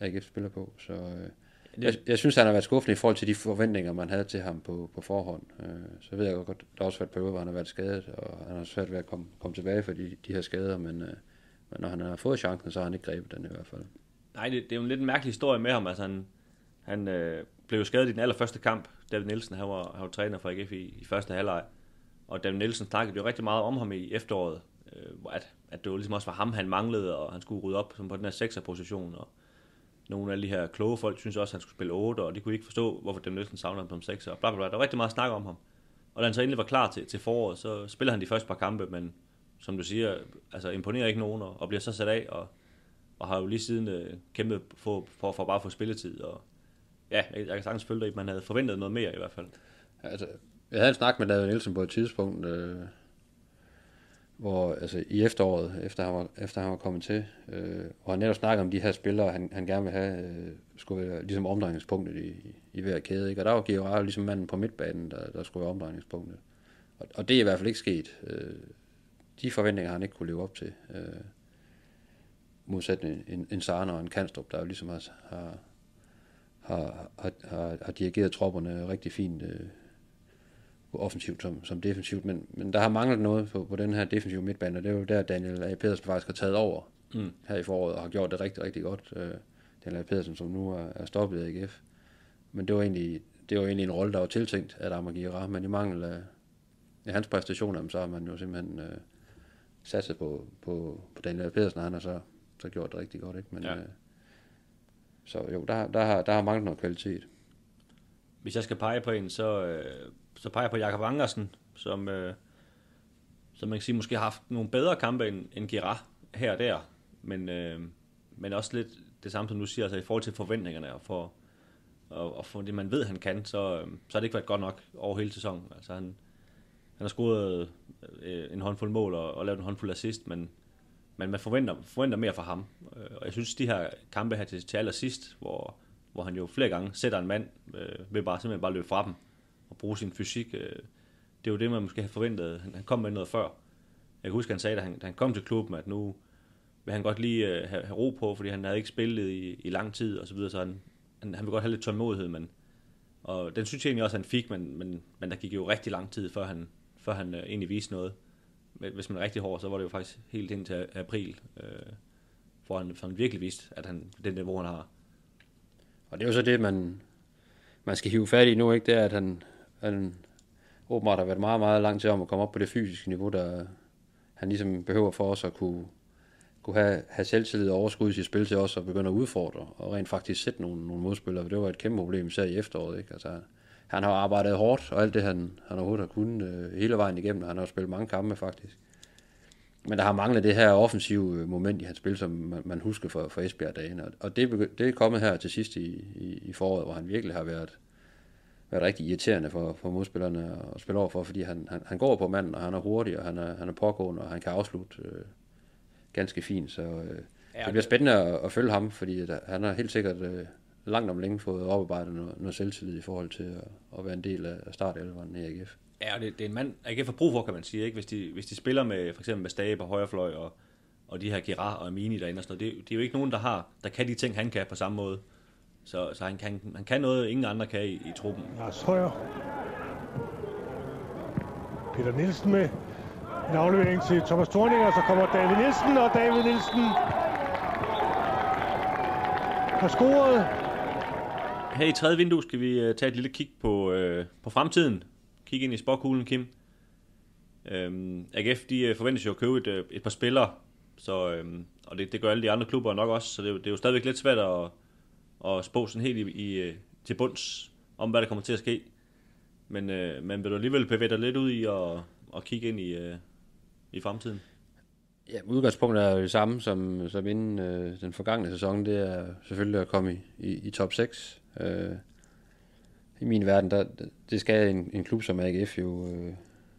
AGF spiller på. Så øh, jeg, jeg synes, han har været skuffende i forhold til de forventninger, man havde til ham på, på forhånd. Øh, så ved jeg godt, der har også været perioder, hvor han har været skadet, og han har svært ved at komme, komme tilbage for de, de her skader, men, øh, Men når han har fået chancen, så har han ikke grebet den i hvert fald. Nej, det, det er jo en lidt mærkelig historie med ham. Altså, han, han øh, blev skadet i den allerførste kamp. David Nielsen, han var, han var træner for AGF i, i første halvleg. Og David Nielsen snakkede jo rigtig meget om ham i efteråret. Øh, at, at det jo ligesom også var ham, han manglede, og han skulle rydde op som på den her 6'er position. Og nogle af de her kloge folk synes også, at han skulle spille 8, og de kunne ikke forstå, hvorfor David Nielsen savnede ham som 6'er. Og bla, bla, bla. Der var rigtig meget snak om ham. Og da han så endelig var klar til, til foråret, så spiller han de første par kampe, men som du siger, altså imponerer ikke nogen, og, og bliver så sat af, og, og har jo lige siden øh, kæmpet for, for, for bare at få spilletid. Og, ja, jeg, jeg kan sagtens følge dig, at man havde forventet noget mere i hvert fald. Altså, jeg havde en snak med David Nielsen på et tidspunkt, øh, hvor altså, i efteråret, efter han var, efter han var kommet til, øh, hvor han netop snakkede om de her spillere, han, han gerne vil have, øh, skulle være ligesom omdrejningspunktet i, i, i hver kæde. Ikke? Og der var Giroir ligesom manden på midtbanen, der, der skulle være omdrejningspunktet. Og, og det er i hvert fald ikke sket. Øh, de forventninger har han ikke kunne leve op til. Øh, modsat en, en, en Sarne og en Kanstrup, der jo ligesom har, har, har, har, har dirigeret tropperne rigtig fint øh, offensivt som, som defensivt, men, men der har manglet noget på, på den her defensive midtbane, og det er jo der, Daniel A. Pedersen faktisk har taget over mm. her i foråret, og har gjort det rigtig, rigtig godt. Øh, Daniel A. Pedersen, som nu er, er stoppet af AGF. Men det var egentlig, det var egentlig en rolle, der var tiltænkt af Amagira, men i mangel af, af hans præstationer, så har man jo simpelthen øh, satset på, på, på Daniel A. Pedersen, og han har så, så gjort det rigtig godt. Ikke? Men, ja. øh, så jo, der, der, har, der har manglet noget kvalitet. Hvis jeg skal pege på en, så, øh, så peger jeg på Jakob Angersen, som, øh, som man kan sige, måske har haft nogle bedre kampe end, end Girard her og der, men, øh, men også lidt det samme, som du siger, altså i forhold til forventningerne og for, og, og for det, man ved, han kan, så, øh, så har det ikke været godt nok over hele sæsonen. Altså han, han har scoret øh, en håndfuld mål og, og lavet en håndfuld assist, men, men man forventer, forventer mere fra ham. Øh, og jeg synes, de her kampe her til, til allersidst, hvor, hvor han jo flere gange sætter en mand øh, ved bare simpelthen bare løbe fra dem, og bruge sin fysik. Øh, det er jo det, man måske har forventet. Han, han kom med noget før. Jeg kan huske, han sagde, da han, da han kom til klubben, at nu vil han godt lige øh, have, have ro på, fordi han havde ikke spillet i, i lang tid og så videre, så han, han, han vil godt have lidt tålmodighed, men og den synes jeg egentlig også, han fik, men, men, men der gik jo rigtig lang tid, før han, før han øh, egentlig viste noget. Hvis man er rigtig hård, så var det jo faktisk helt ind til april, øh, hvor han, for han virkelig vidste, at han den niveau, han har. Og det er jo så det, man, man skal hive fat i nu, ikke? Det er, at han, han åbenbart har været meget, meget langt til om at komme op på det fysiske niveau, der han ligesom behøver for os at kunne, kunne have, have selvtillid og overskud i sit spil til os og begynde at udfordre og rent faktisk sætte nogle, nogle modspillere. Det var et kæmpe problem, især i efteråret. Ikke? Altså, han har arbejdet hårdt, og alt det, han, han overhovedet har kunnet øh, hele vejen igennem. Han har spillet mange kampe, faktisk. Men der har manglet det her offensive moment i hans spil, som man, man husker for, for Esbjerg-dagen. Og det, det er kommet her til sidst i, i, i foråret, hvor han virkelig har været, været rigtig irriterende for, for modspillerne at spille over for, fordi han, han, han går på manden, og han er hurtig, og han er, han er pågående, og han kan afslutte øh, ganske fint. Så øh, ja, det bliver spændende at, at følge ham, fordi der, han har helt sikkert øh, langt om længe fået oparbejdet noget, noget selvtillid i forhold til at, at være en del af startelveren i AGF. Ja, og det, det er en mand, AGF har brug for, kan man sige, ikke? Hvis, de, hvis de spiller med for eksempel med Stabe og højrefløj og, og de her Girard og Amini derinde og sådan noget, det, det er jo ikke nogen, der har, der kan de ting, han kan på samme måde. Så, så han, kan, han kan noget, ingen andre kan i, i truppen. Lars Højer. Peter Nielsen med en aflevering til Thomas Thorning, og så kommer David Nielsen, og David Nielsen har scoret. Her i tredje vindue skal vi øh, tage et lille kig på, øh, på fremtiden. Kig ind i spokhulen, Kim. Øhm, AGF de øh, forventes jo at købe et, øh, et par spillere, så, øhm, og det, det gør alle de andre klubber nok også, så det, det er jo stadigvæk lidt svært at, at spå sådan helt i, i, til bunds om, hvad der kommer til at ske. Men øh, man vil du alligevel bevæge dig lidt ud i at, at kigge ind i, øh, i fremtiden. Ja, udgangspunktet er jo det samme som, som inden øh, den forgangne sæson. Det er selvfølgelig at komme i, i, i top 6. Øh, I min verden, der, det skal en, en klub som AGF jo øh,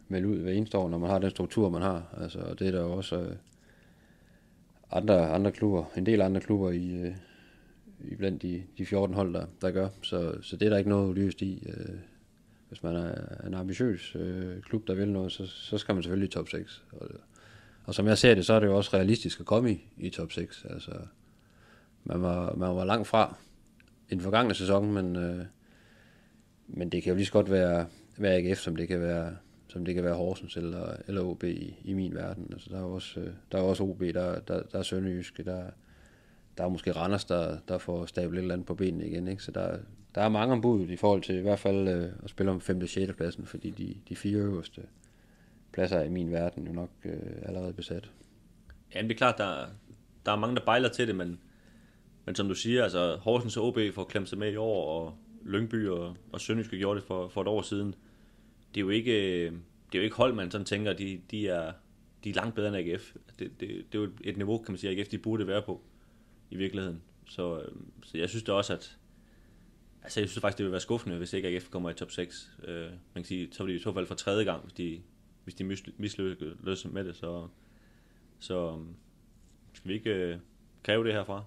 melde ud hver eneste år, når man har den struktur, man har. Altså, og det er der jo også øh, andre, andre klubber, en del andre klubber i, øh, i blandt de, de 14 hold, der, der gør. Så, så det er der ikke noget ulyst i. Øh, hvis man er en ambitiøs øh, klub, der vil noget, så, så skal man selvfølgelig i top 6. Og, og som jeg ser det, så er det jo også realistisk at komme i, i top 6. Altså, man var, man var langt fra i den forgangne sæson, men, øh, men det kan jo lige så godt være, være AGF, som det kan være, som det kan være Horsens eller, eller OB i, i min verden. Altså, der er også, øh, der er også OB, der, der, der er Sønderjyske, der, der er måske Randers, der, der får stablet et eller andet på benene igen. Ikke? Så der, der er mange ombud i forhold til i hvert fald øh, at spille om 5. og 6. pladsen, fordi de, de fire øverste pladser i min verden jo nok øh, allerede besat. Ja, det er klart, der, der er mange, der bejler til det, men, men som du siger, altså Horsens og OB får klemt sig med i år, og Lyngby og, og Sønderjyske gjorde det for, for et år siden. Det er jo ikke, det er jo ikke hold, man sådan tænker, de, de, er, de er langt bedre end AGF. Det, det, det er jo et niveau, kan man sige, AGF de burde være på i virkeligheden. Så, øhm, så jeg synes da også, at altså jeg synes faktisk, det vil være skuffende, hvis ikke AGF kommer i top 6. Uh, øh, man kan sige, så vil de i så fald for tredje gang, hvis de, hvis de mislykkes med det. Så, så øhm, skal vi ikke uh, kræve det herfra?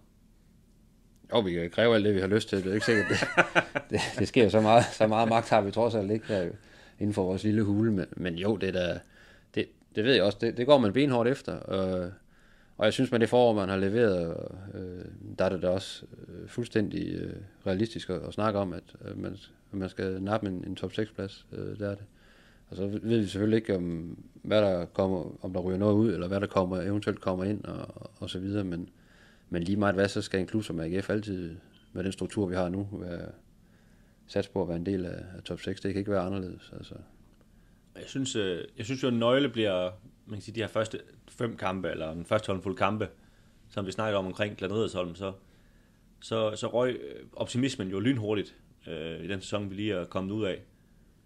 Jo, vi kan kræve alt det, vi har lyst til. Det er ikke sikkert, det, det, det sker så meget, så meget magt har vi trods alt ikke her inden for vores lille hule. Men, men jo, det, der, det, det ved jeg også, det, det går man benhårdt efter. Og, og jeg synes, med det forår, man har leveret, øh, der er det da også øh, fuldstændig øh, realistisk at, at snakke om, at øh, man, at man skal nappe en, en top 6-plads. Øh, der er det. Og så ved vi selvfølgelig ikke, om, hvad der kommer, om der ryger noget ud, eller hvad der kommer, eventuelt kommer ind, og, og så videre. Men, men lige meget hvad, så skal en klub som AGF altid, med den struktur, vi har nu, være sats på at være en del af, af top 6. Det kan ikke være anderledes. Altså. Jeg synes, øh, jeg synes jo, at nøgle bliver, man kan sige, de her første fem kampe, eller den første håndfuld kampe, som vi snakker om omkring Gladnedersholm, så, så, så røg øh, optimismen jo lynhurtigt øh, i den sæson, vi lige er kommet ud af.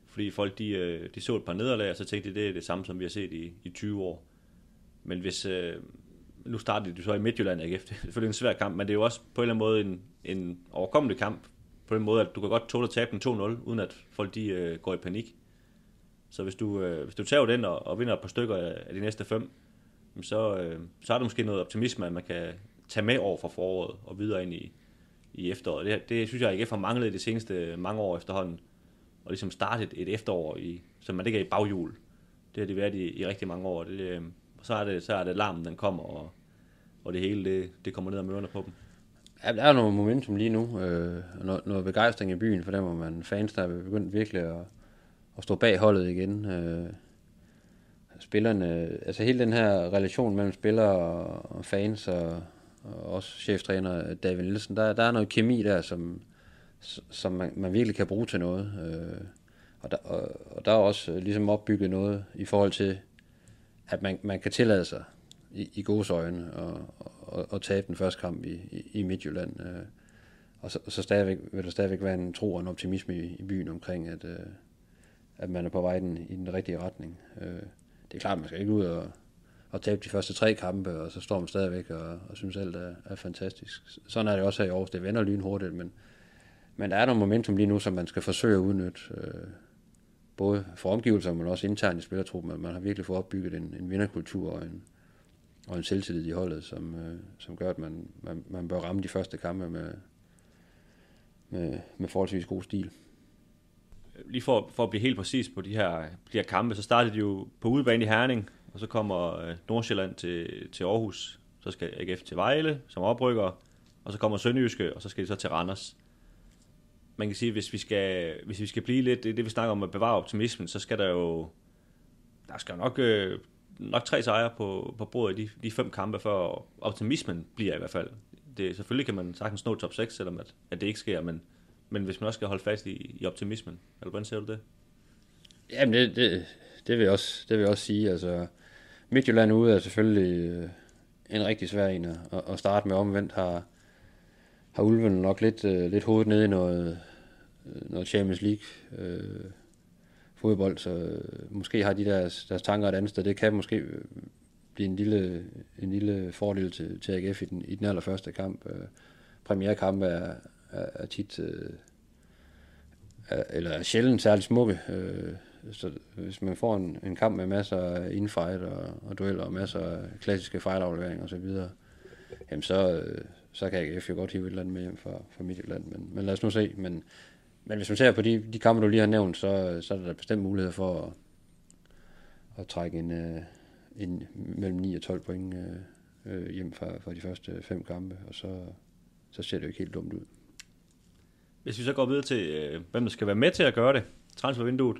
Fordi folk, de, øh, de så et par nederlag, og så tænkte de, det er det samme, som vi har set i, i 20 år. Men hvis, øh, nu startede du så i Midtjylland AGF, det er selvfølgelig en svær kamp, men det er jo også på en eller anden måde en, en overkommelig kamp, på den måde, at du kan godt tåle at tabe den 2-0, uden at folk de, øh, går i panik. Så hvis du, øh, hvis du tager den og, og vinder et par stykker af, de næste fem, så, øh, så er der måske noget optimisme, at man kan tage med over fra foråret og videre ind i, i efteråret. Det, det synes jeg ikke har manglet de seneste mange år efterhånden. Og ligesom startet et efterår, i, så man ikke er i baghjul. Det har det været i, i rigtig mange år. Det, øh, så, er det, så er det larmen, den kommer, og, og det hele det, det kommer ned og mørner på dem. Ja, der er noget momentum lige nu. Øh, noget, noget begejstring i byen, for dem, hvor man fans, der er begyndt virkelig at, at stå bag holdet igen. Øh, spillerne, altså hele den her relation mellem spillere og fans og, og også cheftræner David Nielsen, der, der er noget kemi der, som, som man, man virkelig kan bruge til noget. Øh, og, der, og, og der er også ligesom opbygget noget i forhold til, at man, man kan tillade sig i, i gode øjne og, og, og tabe den første kamp i, i, i Midtjylland. Øh, og så, så stadigvæk, vil der stadigvæk være en tro og en optimisme i, i byen omkring, at, øh, at man er på vej den, i den rigtige retning. Øh, det er klart, man skal ikke ud og, og tabe de første tre kampe, og så står man stadigvæk og, og synes alt er, er fantastisk. Sådan er det også her i Aarhus. Det vender lynhurtigt, men, men der er noget momentum lige nu, som man skal forsøge at udnytte. Øh, både for omgivelser, men også internt i spillertruppen. Man har virkelig fået opbygget en, en vinderkultur og en, og en selvtillid i holdet, som, øh, som gør, at man, man, man bør ramme de første kampe med, med, med forholdsvis god stil. Lige for, for at blive helt præcis på de her, de her kampe, så startede de jo på udebane i Herning, og så kommer øh, Nordsjælland til, til Aarhus, så skal AGF til Vejle som oprykker, og så kommer Sønderjyske, og så skal de så til Randers. Man kan sige, hvis vi skal, hvis vi skal blive lidt, det, det vi snakker om at bevare optimismen, så skal der jo, der skal nok øh, nok tre sejre på, på bordet i de, de fem kampe, før optimismen bliver i hvert fald. Det, selvfølgelig kan man sagtens nå top 6, selvom at, at det ikke sker, men, men hvis man også skal holde fast i, i optimismen, eller hvordan ser du det? Jamen, det, det, det, vil, jeg også, det vil jeg også sige. Altså, Midtjylland ude er selvfølgelig øh, en rigtig svær en at, at starte med. Omvendt har, har Ulven nok lidt, øh, lidt hovedet nede i noget, øh, noget Champions League. Øh, fodbold, så øh, måske har de deres, deres tanker et andet sted. Det kan måske øh, blive en lille, en lille fordel til, til AGF i den, i den allerførste kamp. Øh, premierkamp er, er, er tit, øh, er, eller er sjældent særligt smukke. Øh, så hvis man får en, en kamp med masser af infight og, og dueller og masser af klassiske fejlafleveringer osv., jamen så, øh, så kan AGF jo godt hive et eller andet med hjem fra, fra Midtjylland. Men, men lad os nu se. Men men hvis man ser på de, de kampe, du lige har nævnt, så, så er der bestemt mulighed for at, at trække en, øh, en mellem 9 og 12 point øh, øh, hjem fra, fra de første øh, fem kampe, og så, så ser det jo ikke helt dumt ud. Hvis vi så går videre til, øh, hvem der skal være med til at gøre det, transfervinduet,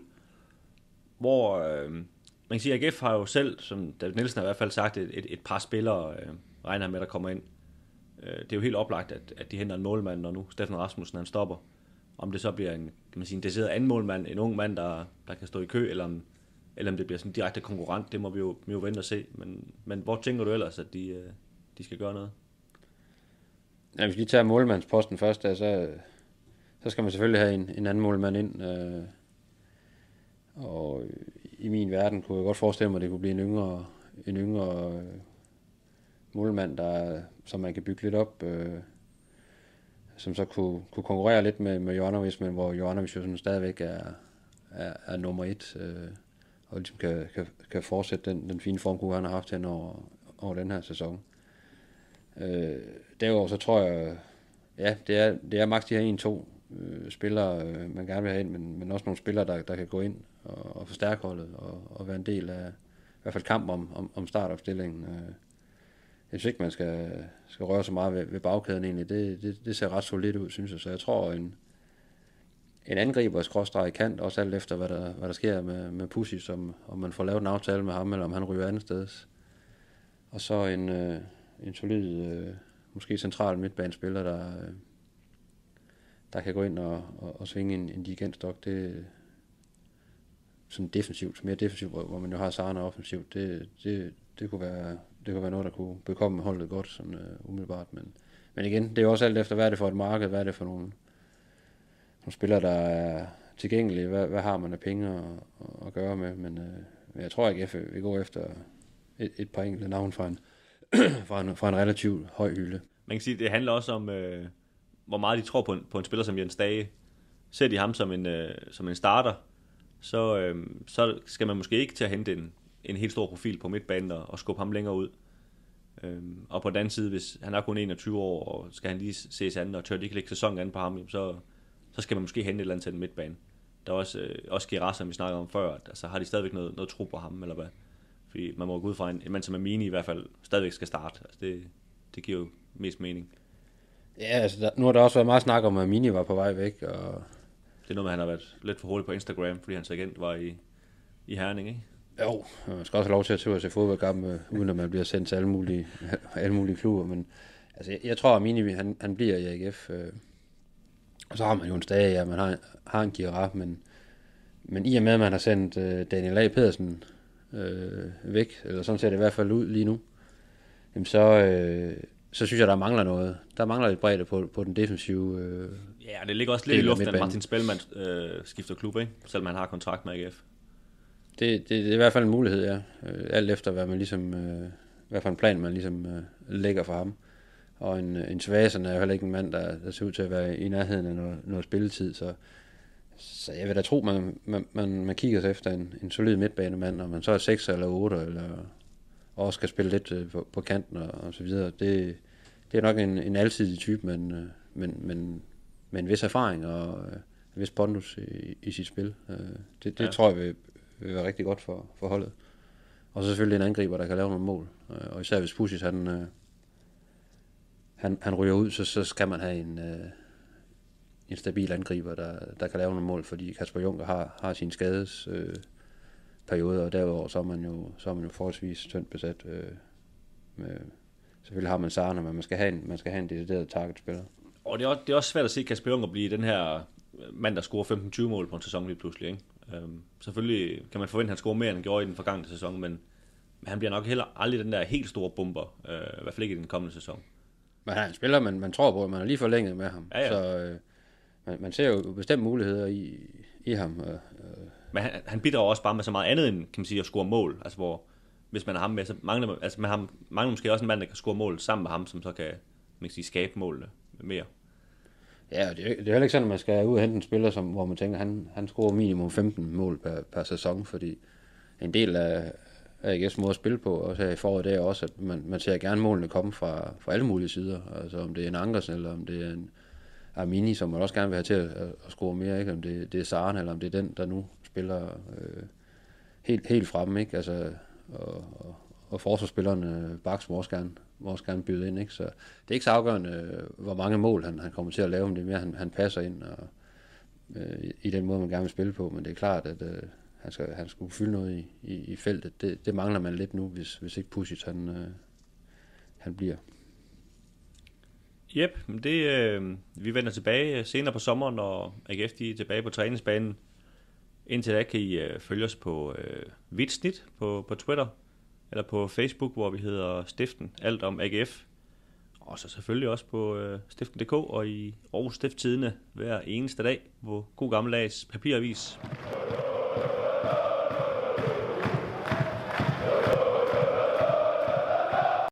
hvor øh, man kan sige, at AGF har jo selv, som David Nielsen har i hvert fald sagt, et, et, et par spillere øh, regner med, der kommer ind. Øh, det er jo helt oplagt, at, at de henter en målmand, når nu Steffen Rasmussen han stopper. Om det så bliver en, kan man sige, en decideret anden målmand, en ung mand, der, der kan stå i kø, eller om, eller om det bliver sådan en direkte konkurrent, det må vi jo, vi jo vente og se. Men, men hvor tænker du ellers, at de, øh, de skal gøre noget? Ja, hvis vi tager målmandsposten først, der, så, så skal man selvfølgelig have en, en anden målmand ind. Øh, og i min verden kunne jeg godt forestille mig, at det kunne blive en yngre, en yngre øh, målmand, der, som man kan bygge lidt op, øh, som så kunne, kunne konkurrere lidt med, med Jovanovic, men hvor Jovanovic jo sådan stadigvæk er, er, er nummer et, øh, og ligesom kan, kan, kan fortsætte den, den fine form, han har haft hen over, over den her sæson. Øh, derudover så tror jeg, ja, det er, det er maks de her en-to øh, spillere, øh, man gerne vil have ind, men, men også nogle spillere, der, der kan gå ind og, og forstærke holdet og, og være en del af i hvert fald kampen om, om, om startopstillingen. Øh, jeg synes ikke, man skal, skal røre så meget ved, ved bagkæden egentlig. Det, det, det ser ret solidt ud, synes jeg. Så jeg tror, en, en angriber skråstrej kant, også alt efter, hvad der, hvad der sker med, med Pussy, som, om man får lavet en aftale med ham, eller om han ryger andet sted. Og så en, øh, en solid, øh, måske central midtbanespiller, der, øh, der kan gå ind og, og, og svinge en, en gigantstok. Det, sådan defensivt, mere defensivt, hvor, hvor man jo har Sarne offensivt, det, det, det, kunne være, det kunne være noget, der kunne bekomme holdet godt, sådan uh, umiddelbart. Men, men igen, det er jo også alt efter, hvad er det for et marked, hvad er det for nogle, nogle spillere, der er tilgængelige, hvad, hvad har man af penge at, at, gøre med, men, uh, jeg tror ikke, at vi går efter et, et par enkelte navn fra en, fra en, fra en relativt høj hylde. Man kan sige, det handler også om, øh, hvor meget de tror på en, på en spiller som Jens Dage. Ser de ham som en, øh, som en starter, så, øh, så skal man måske ikke til at hente en, en helt stor profil på midtbanen og, og skubbe ham længere ud. Øh, og på den anden side, hvis han er kun 21 år, og skal han lige ses an, og tør de ikke lægge sæsonen an på ham, så, så skal man måske hente et eller andet til den midtbane. Der er også, øh, også Gerard, som vi snakkede om før, at, altså, har de stadigvæk noget, noget tro på ham, eller hvad? Fordi man må gå ud fra en, en mand som Amini i hvert fald stadigvæk skal starte. Altså, det, det giver jo mest mening. Ja, altså der, nu har der også været meget snak om, at Mini var på vej væk, og det er noget med, at han har været lidt for hurtig på Instagram, fordi hans agent var i, i Herning, ikke? Jo, man skal også have lov til at tage se fodboldkampe, uden at man bliver sendt til alle mulige, alle mulige klubber, men altså, jeg, jeg tror, at Mini, han, han bliver i AGF, øh, og så har man jo en stage, ja, man har, har en giraf, men, men i og med, at man har sendt øh, Daniel A. Pedersen øh, væk, eller sådan ser det i hvert fald ud lige nu, jamen så, øh, så synes jeg, der mangler noget. Der mangler lidt bredde på, på den defensive øh, Ja, det ligger også lidt i luften, at Martin Spellmann øh, skifter klub, ikke? selvom han har kontrakt med AGF. Det, det, det er i hvert fald en mulighed, ja. Øh, alt efter, hvad man ligesom, øh, hvad for en plan man ligesom øh, lægger for ham. Og en, en Svasen er jo heller ikke en mand, der, der ser ud til at være i nærheden af noget, noget spilletid, så, så jeg vil da tro, man, man, man, man kigger sig efter en, en solid midtbanemand, og man så er 6 eller 8, eller også skal spille lidt øh, på, på kanten og, og så videre. Det, det er nok en, en alsidig type, men, øh, men, men med en vis erfaring og øh, en vis pondus i, i sit spil. Øh, det det ja. tror jeg vil, vil være rigtig godt for, for holdet. Og så selvfølgelig en angriber, der kan lave nogle mål. Øh, og især hvis Pusis han, øh, han, han ryger ud, så, så skal man have en, øh, en stabil angriber, der, der kan lave nogle mål, fordi Kasper Juncker har, har sin skades øh, periode, og derudover så er man jo, så er man jo forholdsvis tyndt besat. Øh, med, selvfølgelig har man Sarne, men man skal have en, man skal have en decideret targetspiller. Og det er, også, det er også svært at se Kasper Juncker blive den her mand, der scorer 15-20 mål på en sæson lige pludselig. Ikke? Øhm, selvfølgelig kan man forvente, at han scorer mere, end han gjorde i den forgangne sæson, men, men han bliver nok heller aldrig den der helt store bomber, øh, i hvert fald ikke i den kommende sæson. Men han spiller, man, man tror på, at man er lige forlænget med ham. Ja, ja. Så øh, man, man ser jo bestemt muligheder i, i ham. Øh, øh. Men han, han bidrager også bare med så meget andet end kan man sige, at score mål. Altså hvor, hvis man har ham med, så mangler, altså man har, mangler måske også en mand, der kan score mål sammen med ham, som så kan, man kan sige, skabe målene mere. Ja, det er, det er heller ikke sådan, at man skal ud og hente en spiller, som, hvor man tænker, at han, han scorer minimum 15 mål per, per sæson, fordi en del af, af AGF's måde at spille på, også her i foråret, det er også, at man, man ser gerne målene komme fra, fra alle mulige sider. Altså om det er en Ankersen, eller om det er en Armini, som man også gerne vil have til at, at score mere, ikke? om det, det er Saren, eller om det er den, der nu spiller øh, helt, helt fremme, ikke? Altså, og, og, og forsvarsspillerne Baks må også gerne må også gerne byde ind. Ikke? Så det er ikke så afgørende, øh, hvor mange mål han, han kommer til at lave, men det er mere, han, han passer ind og, øh, i den måde, man gerne vil spille på. Men det er klart, at øh, han, skal, han skulle fylde noget i, i, i feltet. Det, det mangler man lidt nu, hvis, hvis ikke Pusic han, øh, han bliver. Jep, men det, øh, vi vender tilbage senere på sommeren, når AGF de er tilbage på træningsbanen. Indtil da kan I øh, følge os på øh, Vitsnit på, på Twitter, eller på Facebook, hvor vi hedder Stiften, alt om AGF. Og så selvfølgelig også på øh, stiften.dk og i Aarhus Stifttidene hver eneste dag på god gammeldags papiravis.